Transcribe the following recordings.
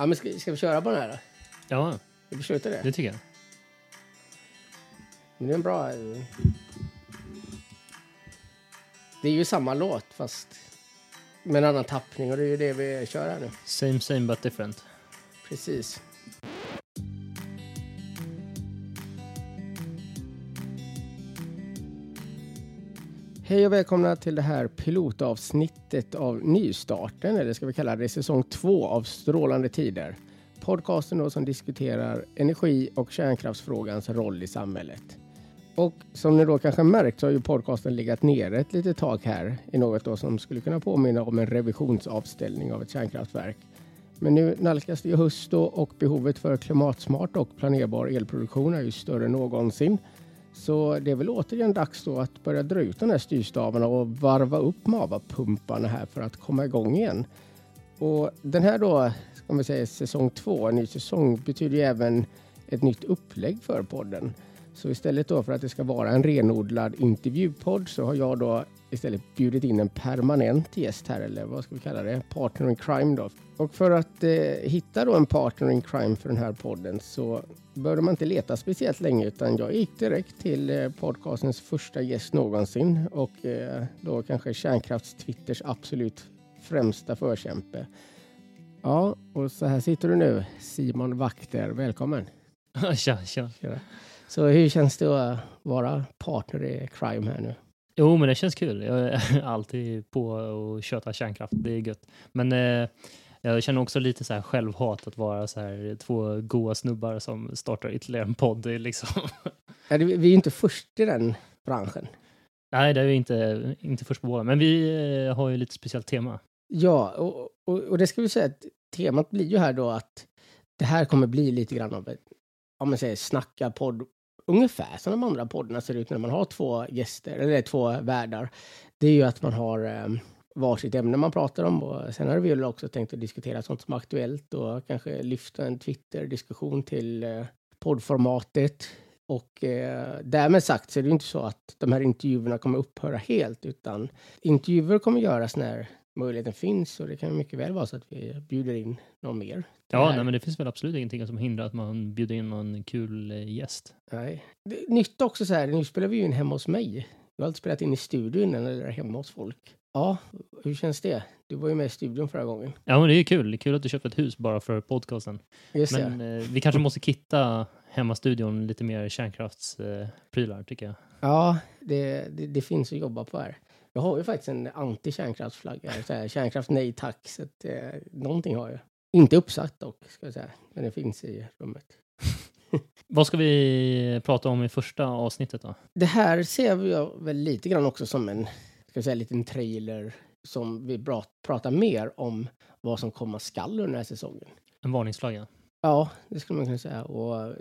Ja, men ska, ska vi köra på den här då? Ja, Vi beslutar det. det tycker jag. Men det är en bra... eh, Det är ju samma låt fast med en annan tappning och det är ju det vi kör här nu. Same same but different. Precis. Hej och välkomna till det här pilotavsnittet av nystarten, eller ska vi kalla det säsong två av Strålande tider. Podcasten då som diskuterar energi och kärnkraftsfrågans roll i samhället. Och som ni då kanske märkt så har ju podcasten legat nere ett litet tag här i något då som skulle kunna påminna om en revisionsavställning av ett kärnkraftverk. Men nu nalkas det ju höst då och behovet för klimatsmart och planerbar elproduktion är ju större än någonsin. Så det är väl återigen dags då att börja dra ut de här styrstavarna och varva upp Mava-pumparna här för att komma igång igen. Och den här då, ska man säga säsong två, en ny säsong, betyder ju även ett nytt upplägg för podden. Så istället då för att det ska vara en renodlad intervjupodd så har jag då istället bjudit in en permanent gäst här, eller vad ska vi kalla det? Partner in crime då. Och för att eh, hitta då en partner in crime för den här podden så började man inte leta speciellt länge utan jag gick direkt till eh, podcastens första gäst någonsin och eh, då kanske kärnkraftstwitters absolut främsta förkämpe. Ja, och så här sitter du nu, Simon Vakter. Välkommen! tja, tja. Så hur känns det att vara partner i crime här nu? Jo, men det känns kul. Jag är alltid på att köta kärnkraft. Det är gött. Men eh, jag känner också lite så här självhat att vara så här två goa snubbar som startar ytterligare en podd. Liksom. Ja, Vi är ju inte först i den branschen. Nej, det är vi inte, inte först på bollen. Men vi eh, har ju lite speciellt tema. Ja, och, och, och det ska vi säga att temat blir ju här då att det här kommer bli lite grann av ett, om man säger snacka podd, ungefär som de andra poddarna ser ut när man har två gäster, eller två värdar. Det är ju att man har eh, varsitt ämne man pratar om och sen har vi väl också tänkt att diskutera sånt som är aktuellt och kanske lyfta en Twitter-diskussion till eh, poddformatet. Och eh, därmed sagt så är det ju inte så att de här intervjuerna kommer upphöra helt, utan intervjuer kommer göras när möjligheten finns och det kan mycket väl vara så att vi bjuder in någon mer. Ja, nej, men det finns väl absolut ingenting som hindrar att man bjuder in någon kul eh, gäst. Nej. Det nytt också så här, nu spelar vi ju in hemma hos mig. Jag har alltid spelat in i studion eller hemma hos folk. Ja, hur känns det? Du var ju med i studion förra gången. Ja, men det är ju kul. Det är kul att du köpte ett hus bara för podcasten. Just. Men eh, vi kanske måste kitta hemmastudion lite mer kärnkraftsprylar, eh, tycker jag. Ja, det, det, det finns att jobba på här. Jag har ju faktiskt en anti-kärnkraftsflagga, så här, kärnkraft nej tack, så att, eh, någonting har jag. Inte uppsatt dock, ska jag säga, men det finns i rummet. Vad ska vi prata om i första avsnittet då? Det här ser jag väl lite grann också som en, ska jag säga, liten trailer som vi pratar mer om vad som komma skall under den här säsongen. En varningsflagga. Ja, det skulle man kunna säga. Och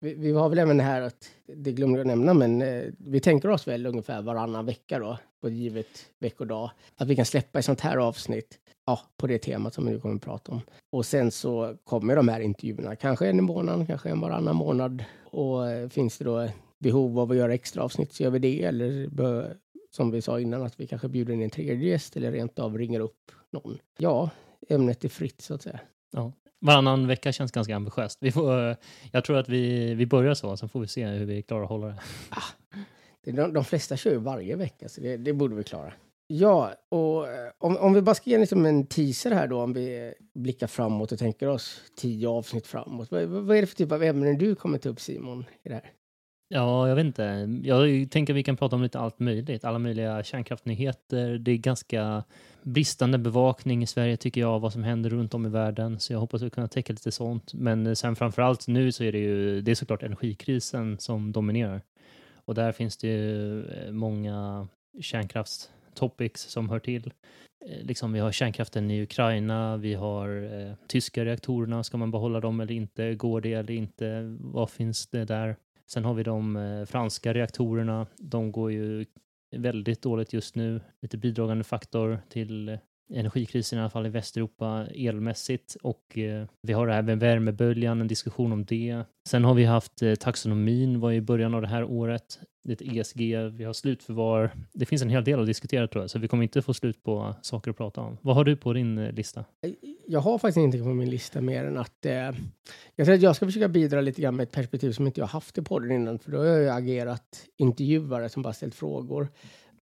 vi, vi har väl även det här att, det glömde jag nämna, men eh, vi tänker oss väl ungefär varannan vecka då, på ett givet veckodag, att vi kan släppa ett sånt här avsnitt, ja, på det temat som vi nu kommer att prata om. Och sen så kommer de här intervjuerna, kanske en i månaden, kanske en varannan månad. Och eh, finns det då behov av att göra extra avsnitt så gör vi det, eller bör, som vi sa innan, att vi kanske bjuder in en tredje gäst eller rent av ringer upp någon. Ja, ämnet är fritt så att säga. Varannan vecka känns ganska ambitiöst. Vi får, eh, jag tror att vi, vi börjar så, sen får vi se hur vi klarar att hålla det. Är De, de flesta kör ju varje vecka, så det, det borde vi klara. Ja, och eh, om, om vi bara ska ge liksom en teaser här då, om vi blickar framåt och tänker oss tio avsnitt framåt. Vad, vad är det för typ av ämnen du kommer ta upp, Simon, i det här? Ja, jag vet inte. Jag tänker att vi kan prata om lite allt möjligt. Alla möjliga kärnkraftnyheter. Det är ganska bristande bevakning i Sverige tycker jag, vad som händer runt om i världen. Så jag hoppas att kunna täcka lite sånt. Men eh, sen framför allt nu så är det ju, det är såklart energikrisen som dominerar. Och där finns det ju eh, många kärnkraftstopics som hör till. Eh, liksom vi har kärnkraften i Ukraina, vi har eh, tyska reaktorerna, ska man behålla dem eller inte? Går det eller inte? Vad finns det där? Sen har vi de eh, franska reaktorerna. De går ju väldigt dåligt just nu. Lite bidragande faktor till energikrisen i alla fall i Västeuropa elmässigt. Och eh, vi har även värmeböljan, en diskussion om det. Sen har vi haft eh, taxonomin var i början av det här året. Lite ESG, vi har slutförvar. Det finns en hel del att diskutera tror jag, så vi kommer inte få slut på saker att prata om. Vad har du på din eh, lista? Eh, jag har faktiskt ingenting på min lista mer än att eh, jag tror att jag ska försöka bidra lite grann med ett perspektiv som inte jag haft i podden innan, för då har jag ju agerat intervjuare som bara ställt frågor.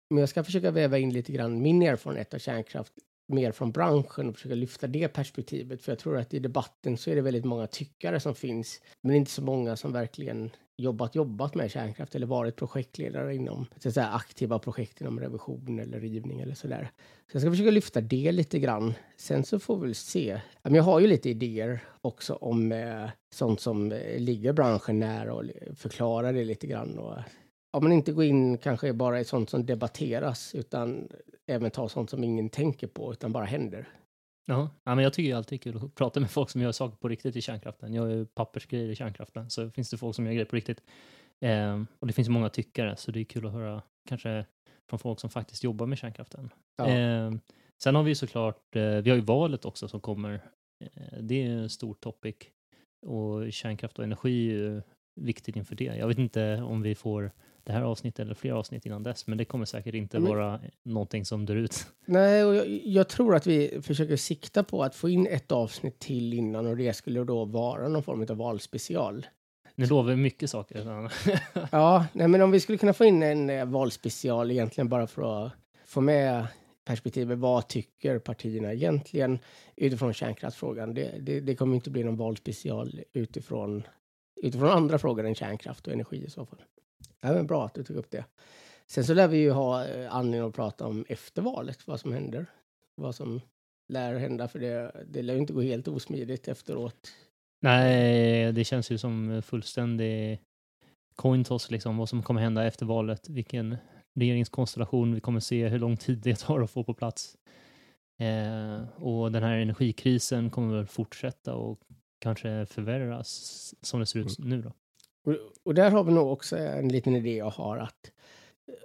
Men jag ska försöka väva in lite grann min erfarenhet av kärnkraft mer från branschen och försöka lyfta det perspektivet. För jag tror att i debatten så är det väldigt många tyckare som finns, men inte så många som verkligen jobbat, jobbat med kärnkraft eller varit projektledare inom så att säga, aktiva projekt inom revision eller rivning eller sådär. Så jag ska försöka lyfta det lite grann. Sen så får vi väl se. Jag har ju lite idéer också om eh, sånt som eh, ligger branschen nära och förklara det lite grann. Och, man inte går in kanske bara i sånt som debatteras utan även ta sånt som ingen tänker på utan bara händer. Ja, ja men jag tycker alltid det är kul att prata med folk som gör saker på riktigt i kärnkraften. Jag gör pappersgrejer i kärnkraften, så finns det folk som gör grejer på riktigt. Eh, och det finns många tyckare, så det är kul att höra kanske från folk som faktiskt jobbar med kärnkraften. Ja. Eh, sen har vi såklart, eh, vi har ju valet också som kommer. Eh, det är en stor topic. Och kärnkraft och energi är ju viktigt inför det. Jag vet inte om vi får det här avsnittet eller fler avsnitt innan dess, men det kommer säkert inte men, vara någonting som drar ut. Nej, och jag, jag, tror att vi försöker sikta på att få in ett avsnitt till innan och det skulle då vara någon form av valspecial. Nu lovar vi mycket saker. ja, nej, men om vi skulle kunna få in en eh, valspecial egentligen bara för att få med perspektivet. Vad tycker partierna egentligen utifrån kärnkraftsfrågan? Det, det, det kommer inte bli någon valspecial utifrån, utifrån andra frågor än kärnkraft och energi i så fall. Ja, men bra att du tog upp det. Sen så lär vi ju ha eh, anledning att prata om efter valet, vad som händer. Vad som lär hända, för det, det lär ju inte gå helt osmidigt efteråt. Nej, det känns ju som fullständig coin toss, liksom, vad som kommer hända efter valet, vilken regeringskonstellation vi kommer se, hur lång tid det tar att få på plats. Eh, och den här energikrisen kommer väl fortsätta och kanske förvärras som det ser ut mm. nu då. Och, och, där har vi nog också en liten idé jag har att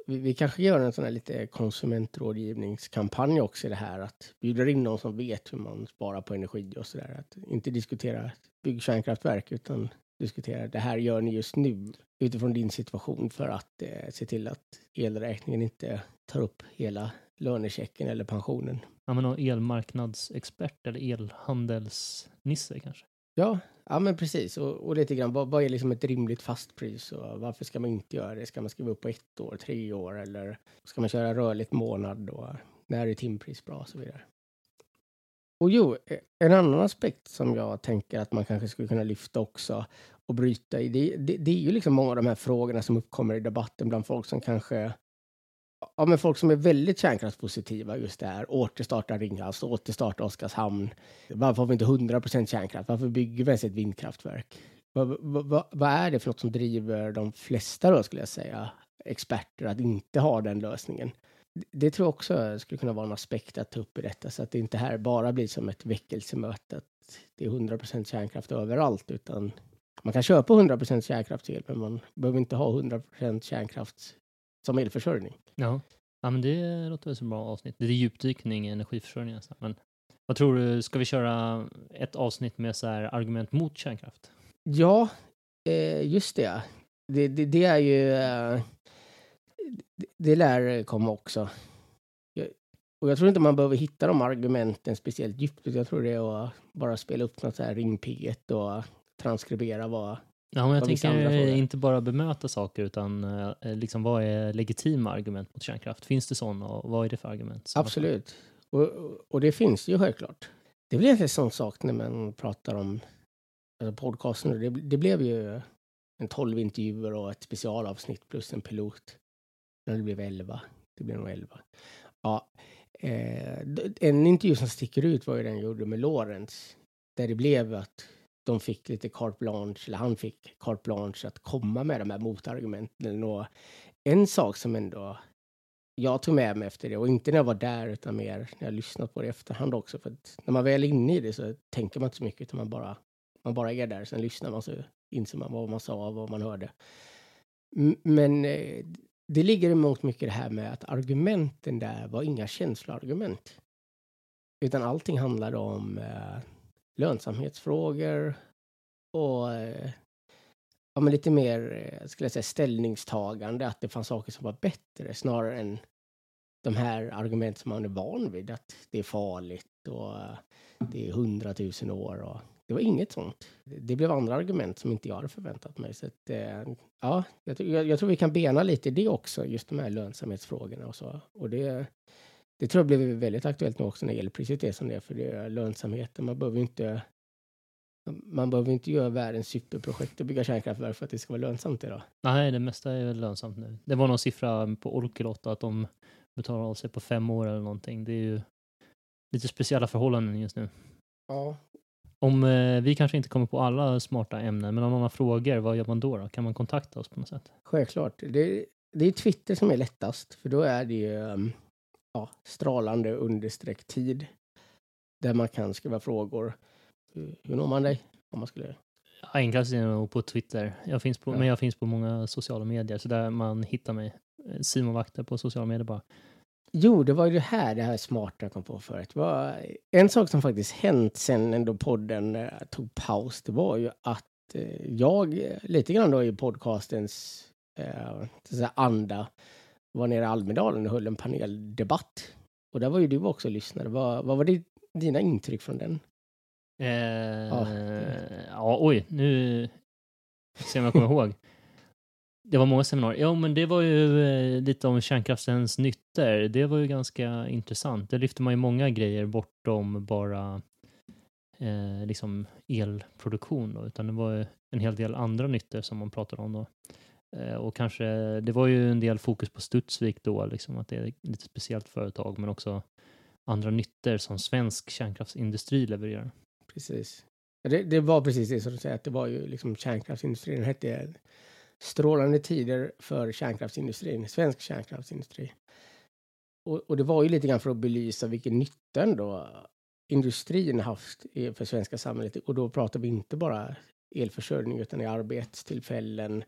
vi, vi kanske gör en sån här lite konsumentrådgivningskampanj också i det här. Att bjuda in någon som vet hur man sparar på energi och så där. Att inte diskutera bygg kärnkraftverk utan diskutera det här gör ni just nu utifrån din situation för att eh, se till att elräkningen inte tar upp hela lönechecken eller pensionen. Ja, men någon elmarknadsexpert eller elhandelsnisse kanske? Ja, ja men precis. Och, och lite grann, vad, vad, är liksom ett rimligt fast pris och varför ska man inte göra det? Ska man skriva upp på ett år, tre år eller ska man köra rörligt månad och när är timpris bra och så vidare? Och jo, eh, en annan aspekt som jag tänker att man kanske skulle kunna lyfta också och bryta i, det, det, det är ju liksom många av de här frågorna som uppkommer i debatten bland folk som kanske ja, men folk som är väldigt kärnkraftspositiva just det här. Återstarta Ringhals, återstarta Oskarshamn. Varför har vi inte 100% kärnkraft? Varför bygger vi ens ett vindkraftverk? Vad, vad, vad, är det för något som driver de flesta då, skulle jag säga, experter att inte ha den lösningen? Det tror jag också skulle kunna vara en aspekt att ta upp i detta, så att det inte här bara blir som ett väckelsemöte, att det är 100% kärnkraft överallt, utan man kan köpa 100% kärnkraftsel, men man behöver inte ha 100% kärnkraft som elförsörjning. Ja. ja, men det låter väl som ett bra avsnitt. Det är djupdykning i energiförsörjning nästan. Men vad tror du, ska vi köra ett avsnitt med så här argument mot kärnkraft? Ja, eh, just det. Det, det, det är ju... Eh, det, det lär komma också. Och jag tror inte man behöver hitta de argumenten speciellt djupt. Jag tror det är att bara spela upp något så här ring P1 och transkribera vad Ja, men jag tänker inte bara bemöta saker utan eh, liksom vad är legitima argument mot kärnkraft? Finns det sådana och vad är det för argument? Absolut. Och, och det finns ju självklart. Det blir en sån sak när man pratar om alltså podcasten. Det, det blev ju en tolv intervjuer och ett specialavsnitt plus en pilot. Det blev elva. Det blev nog elva. Ja, eh, en intervju som sticker ut var ju den jag gjorde med Lorentz. Där det blev att de fick lite carte blanche, eller han fick carte blanche att komma med de här motargumenten. Och en sak som ändå jag tog med mig efter det, och inte när jag var där utan mer när jag lyssnat på det i efterhand också. För att när man väl är inne i det så tänker man inte så mycket, utan man bara, man bara är där. Sen lyssnar man så inser man vad man sa och vad man hörde. Men eh, det ligger emot mycket det här med att argumenten där var inga känsloargument. Utan allting handlade om eh, lönsamhetsfrågor och eh, ja, men lite mer eh, skulle jag säga, ställningstagande, att det fanns saker som var bättre snarare än de här argument som man är van vid, att det är farligt och eh, det är hundratusen år. Och det var inget sånt. Det blev andra argument som inte jag hade förväntat mig. Så att, eh, ja, jag, jag, jag, tror vi kan bena lite i det också, just de här lönsamhetsfrågorna och så. Och det, det tror jag blev väldigt aktuellt nu också när elpriset är som det är, för det är lönsamheten. Man behöver inte man behöver inte göra världens superprojekt och bygga kärnkraftverk för att det ska vara lönsamt idag. Nej, det mesta är väl lönsamt nu. Det var någon siffra på Olkiluoto att de betalar av sig på fem år eller någonting. Det är ju lite speciella förhållanden just nu. Ja. Om eh, vi kanske inte kommer på alla smarta ämnen, men om någon har frågor, vad gör man då, då? Kan man kontakta oss på något sätt? Självklart. Det, det är Twitter som är lättast, för då är det ju um, ja, strålande understreck tid där man kan skriva frågor. Hur, når man dig? Om man skulle... Enklast är nog på Twitter. Jag finns på, ja. Men jag finns på många sociala medier, så där man hittar mig. Simon Vakter på sociala medier bara. Jo, det var ju det här, det här smarta jag kom på förut. En sak som faktiskt hänt sen ändå podden eh, tog paus. Det var ju att eh, jag lite grann då i podcastens eh, anda var nere i Almedalen och höll en paneldebatt. Och där var ju du också lyssnare. Vad, vad var det, dina intryck från den? Eh, ja. ja, oj, nu jag om jag kommer ihåg. Det var många seminarier. Ja, men det var ju eh, lite om kärnkraftens nyttor. Det var ju ganska intressant. Det lyfte man ju många grejer bortom bara eh, liksom elproduktion då, utan det var en hel del andra nyttor som man pratade om då. Eh, och kanske, det var ju en del fokus på Studsvik då, liksom att det är ett lite speciellt företag, men också andra nyttor som svensk kärnkraftsindustri levererar. Precis. Det, det var precis det som du säger, att det var ju liksom kärnkraftsindustrin. Den hette Strålande tider för kärnkraftsindustrin, svensk kärnkraftsindustri. Och, och, det var ju lite grann för att belysa vilken nytta ändå industrin haft för svenska samhället. Och då pratar vi inte bara elförsörjning utan i arbetstillfällen,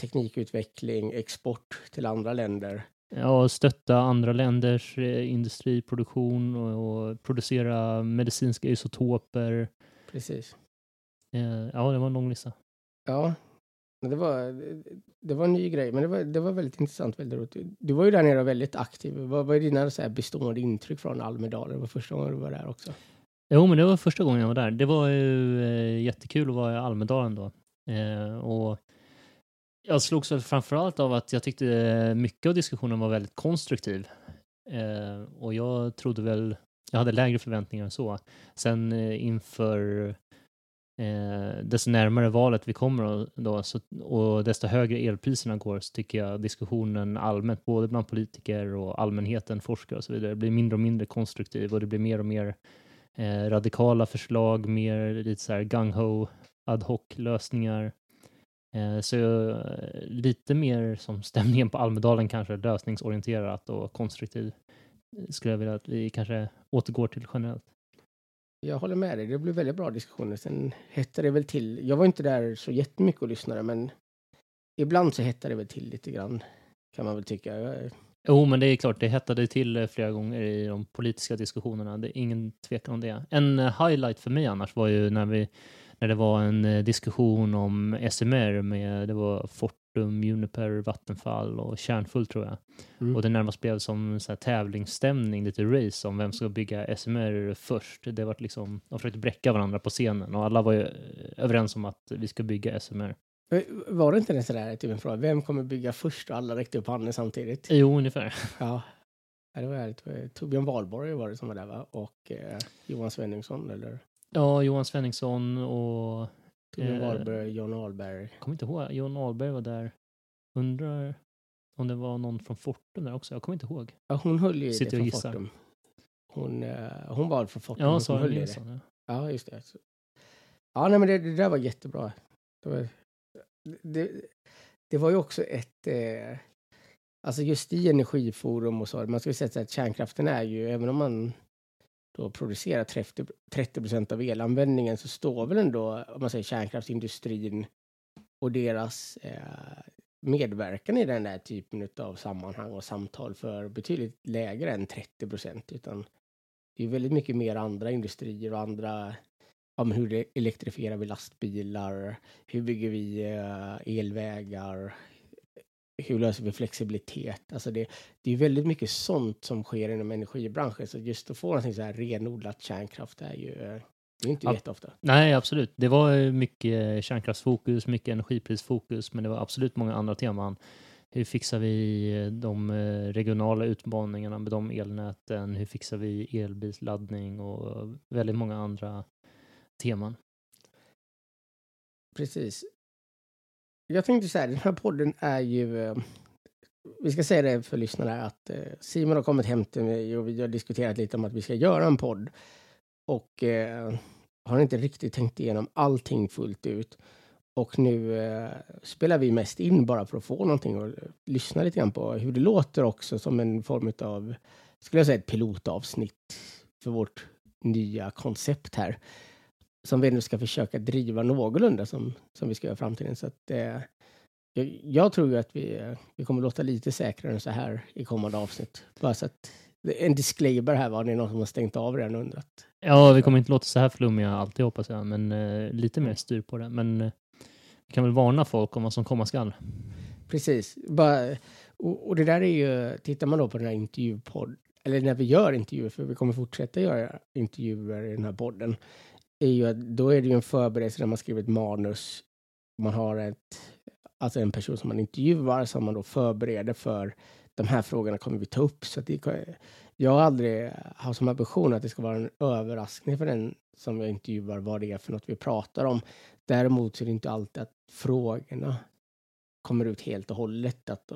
teknikutveckling, export till andra länder. Ja, stötta andra länders eh, industriproduktion och, och producera medicinska isotoper. Precis. Eh, ja, det var en lång lista. Ja, det var, det var en ny grej, men det var, det var väldigt intressant. Väldigt roligt. Du var ju där nere väldigt aktiv. Vad var dina så här bestående intryck från Almedalen? Det var första gången du var där också. Jo, men det var första gången jag var där. Det var ju eh, jättekul att vara i Almedalen då. Eh, och jag slogs väl framförallt av att jag tyckte eh, mycket av diskussionen var väldigt konstruktiv. Eh, och jag trodde väl, jag hade lägre förväntningar än så. Sen eh, inför eh, desto närmare valet vi kommer då, så, och desto högre elpriserna går så tycker jag diskussionen allmänt, både bland politiker och allmänheten, forskare och så vidare, blir mindre och mindre konstruktiv och det blir mer och mer eh, radikala förslag, mer lite så här gung-ho ad hoc lösningar så eh, lite mer som stämningen på Almedalen kanske, lösningsorienterat och konstruktiv, skulle jag vilja att vi kanske återgår till generellt. Jag håller med dig, det blev väldigt bra diskussioner. Sen hettade det väl till. Jag var inte där så jättemycket och lyssnade, men ibland så hettade det väl till lite grann, kan man väl tycka. Jo, men det är klart, det hettade till eh, flera gånger i de politiska diskussionerna. Det är ingen tvekan om det. En highlight för mig annars var ju när vi när det var en eh, diskussion om SMR med, det var Fortum, Uniper, Vattenfall och Kärnfull tror jag. Mm. Och det närmast blev som så här tävlingsstämning, lite race om vem ska bygga SMR först. Det var liksom, de försökte bräcka varandra på scenen och alla var ju eh, överens om att vi ska bygga SMR. Var det inte det sådär, typ en fråga, vem kommer bygga först och alla räckte upp handen samtidigt? Jo, ungefär. Ja, det var härligt. Torbjörn Wahlborg var det som var där va? Och eh, Johan Svenningsson eller? Ja, Johan Svenningsson och... Torbjörn eh, Wahlberg, John Ahlberg. Jag kommer inte ihåg. John Ahlberg var där. Undrar om det var någon från Fortum där också. Jag kommer inte ihåg. Ja, hon höll ju Sitter det från Fortum. Hon, uh, hon var från Fortum. Ja, så höll det. Ja. ja, just det. Ja, nej, men det, det där var jättebra. Det var, det, det var ju också ett... Eh, alltså just i Energiforum och så, man ska ju säga att kärnkraften är ju, även om man då producerar 30, 30 procent av elanvändningen så står väl ändå, om man säger kärnkraftsindustrin och deras eh, medverkan i den där typen av sammanhang och samtal för betydligt lägre än 30 procent. Utan det är väldigt mycket mer andra industrier och andra, om hur elektrifierar vi lastbilar? Hur bygger vi eh, elvägar? Hur löser vi flexibilitet? Alltså det, det är väldigt mycket sånt som sker inom energibranschen. Så just att få någonting så här renodlat kärnkraft är ju eh, det är inte Ja. jätteofta. Nej, absolut. Det var eh, mycket kärnkraftsfokus, mycket energiprisfokus, men det var absolut många andra teman. Hur fixar vi eh, de regionala utmaningarna med de elnäten? Hur fixar vi elbilsladdning och väldigt många andra teman? Precis. Jag tänkte så här, den här podden är ju... Eh, vi ska säga det för lyssnarna att eh, Simon har kommit hem till mig och vi har diskuterat lite om att vi ska göra en podd. Och eh, har inte riktigt tänkt igenom allting fullt ut. Och nu eh, spelar vi mest in bara för att få någonting och eh, lyssna lite grann på hur det låter också som en form av, skulle jag säga, ett pilotavsnitt för vårt nya koncept här som vi nu ska försöka driva någorlunda som, som vi ska göra i framtiden. Så att, eh, jag, jag tror ju att vi, eh, vi kommer låta lite säkrare än så här i kommande avsnitt. Bara så att, en disclaimer här var det någon som har stängt av redan och undrat. Ja, vi kommer inte låta så här flummiga alltid hoppas jag, men eh, lite mer styr på det. Men eh, vi kan väl varna folk om vad som komma skall. Precis. Bara, och, och det där är ju, tittar man då på den här intervjupodd, eller när vi gör intervjuer, för vi kommer fortsätta göra intervjuer i den här podden, är ju att då är det ju en förberedelse när man skriver ett manus. Man har ett, alltså en person som man intervjuar som man då förbereder för de här frågorna kommer vi ta upp. Så att det, jag har aldrig haft som ambition att det ska vara en överraskning för den som jag intervjuar vad det är för något vi pratar om. Däremot så är det inte alltid att frågorna kommer ut helt och hållet, att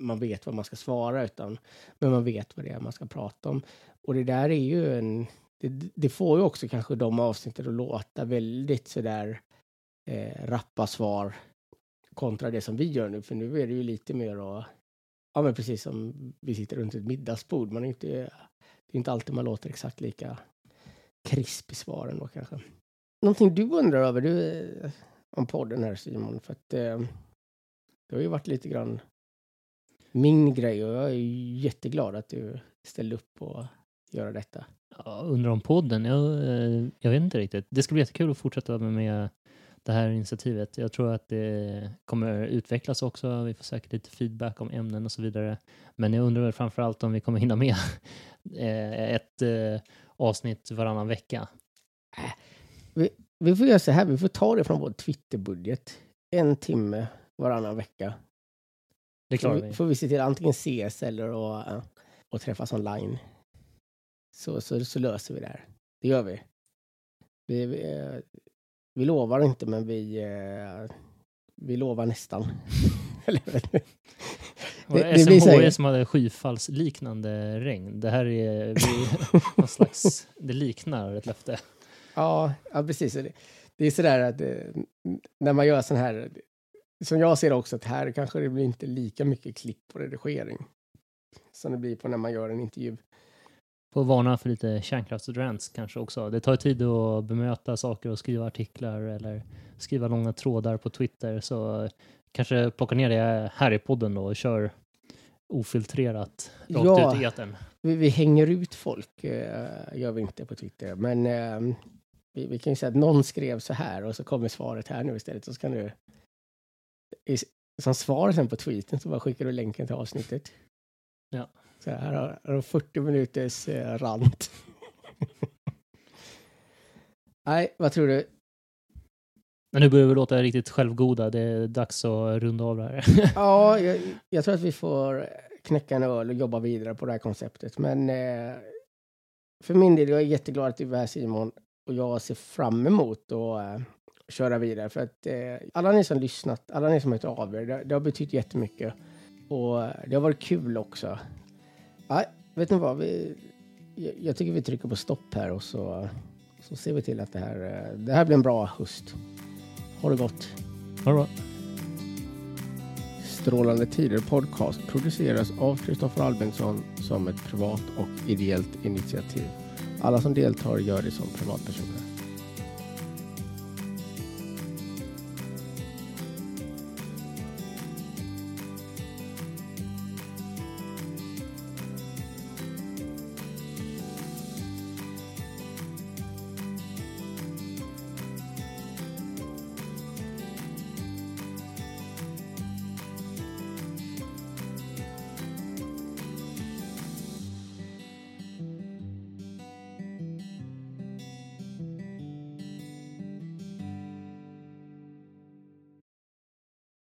man vet vad man ska svara, utan men man vet vad det är man ska prata om. Och det där är ju en... Det, det får ju också kanske de avsnitten att låta väldigt sådär eh, rappa svar kontra det som vi gör nu, för nu är det ju lite mer att... Ja, men precis som vi sitter runt ett middagsbord. Man är inte, det är inte alltid man låter exakt lika krisp i svaren då kanske. Någonting du undrar över du, eh, om podden här Simon, för att eh, det har ju varit lite grann min grej och jag är ju jätteglad att du ställde upp och göra detta. Ja, undrar om podden? Jag, eh, jag vet inte riktigt. Det ska bli jättekul att fortsätta med, med det här initiativet. Jag tror att det kommer utvecklas också. Vi får säkert lite feedback om ämnen och så vidare. Men jag undrar framför allt om vi kommer hinna med eh, ett eh, avsnitt varannan vecka. Vi får göra så här, vi får ta det från vår Twitterbudget. En timme varannan vecka. Det klarar vi. får vi se till att antingen ses eller eh, att träffas online. Så, så, så löser vi det här. Det gör vi. Vi, vi, eh, vi lovar inte, men vi, eh, vi lovar nästan. Det det blir SMHI här- som hade skyfallsliknande regn. Det här är vi, någon slags, det liknar ett löfte. ja, ja, precis. Det, det är sådär att eh, när man gör sån här, som jag ser det också, att här kanske det blir inte lika mycket klipp och redigering som det blir på när man gör en intervju. Får varna för lite kärnkraftsrants kanske också. Det tar tid att bemöta saker och skriva artiklar eller skriva långa trådar på Twitter. Så kanske plocka ner det här i podden då och kör ofiltrerat rakt Ja. ut i etern. Vi, vi hänger ut folk, eh, gör vi inte på Twitter. Men eh, vi, vi kan ju säga att någon skrev så här och så kommer svaret här nu istället. Så kan du... I, som svar sen på tweeten så bara skickar du länken till avsnittet. Ja. Så här har här har 40 minuters eh, rant. Nej, vad tror du? Men nu börjar vi låta riktigt självgoda. Det är dags att runda av det här. Ja, jag, jag tror att vi får knäcka en öl och jobba vidare på det här konceptet. Men eh, för min del, jag är jätteglad att du är här Simon. Och jag ser fram emot att eh, köra vidare. För att eh, alla ni som lyssnat, alla ni som har hört av er, det, det har betytt jättemycket. Och eh, det har varit kul också. Nej, vet ni vad? Vi, jag, tycker vi trycker på stopp här och så, så ser vi till att det här, eh, det här blir en bra höst. Ha det gott! Ha det bra. Strålande Tider podcast produceras av Kristoffer Albintsson som ett privat och ideellt initiativ. Alla som deltar gör det som privatpersoner.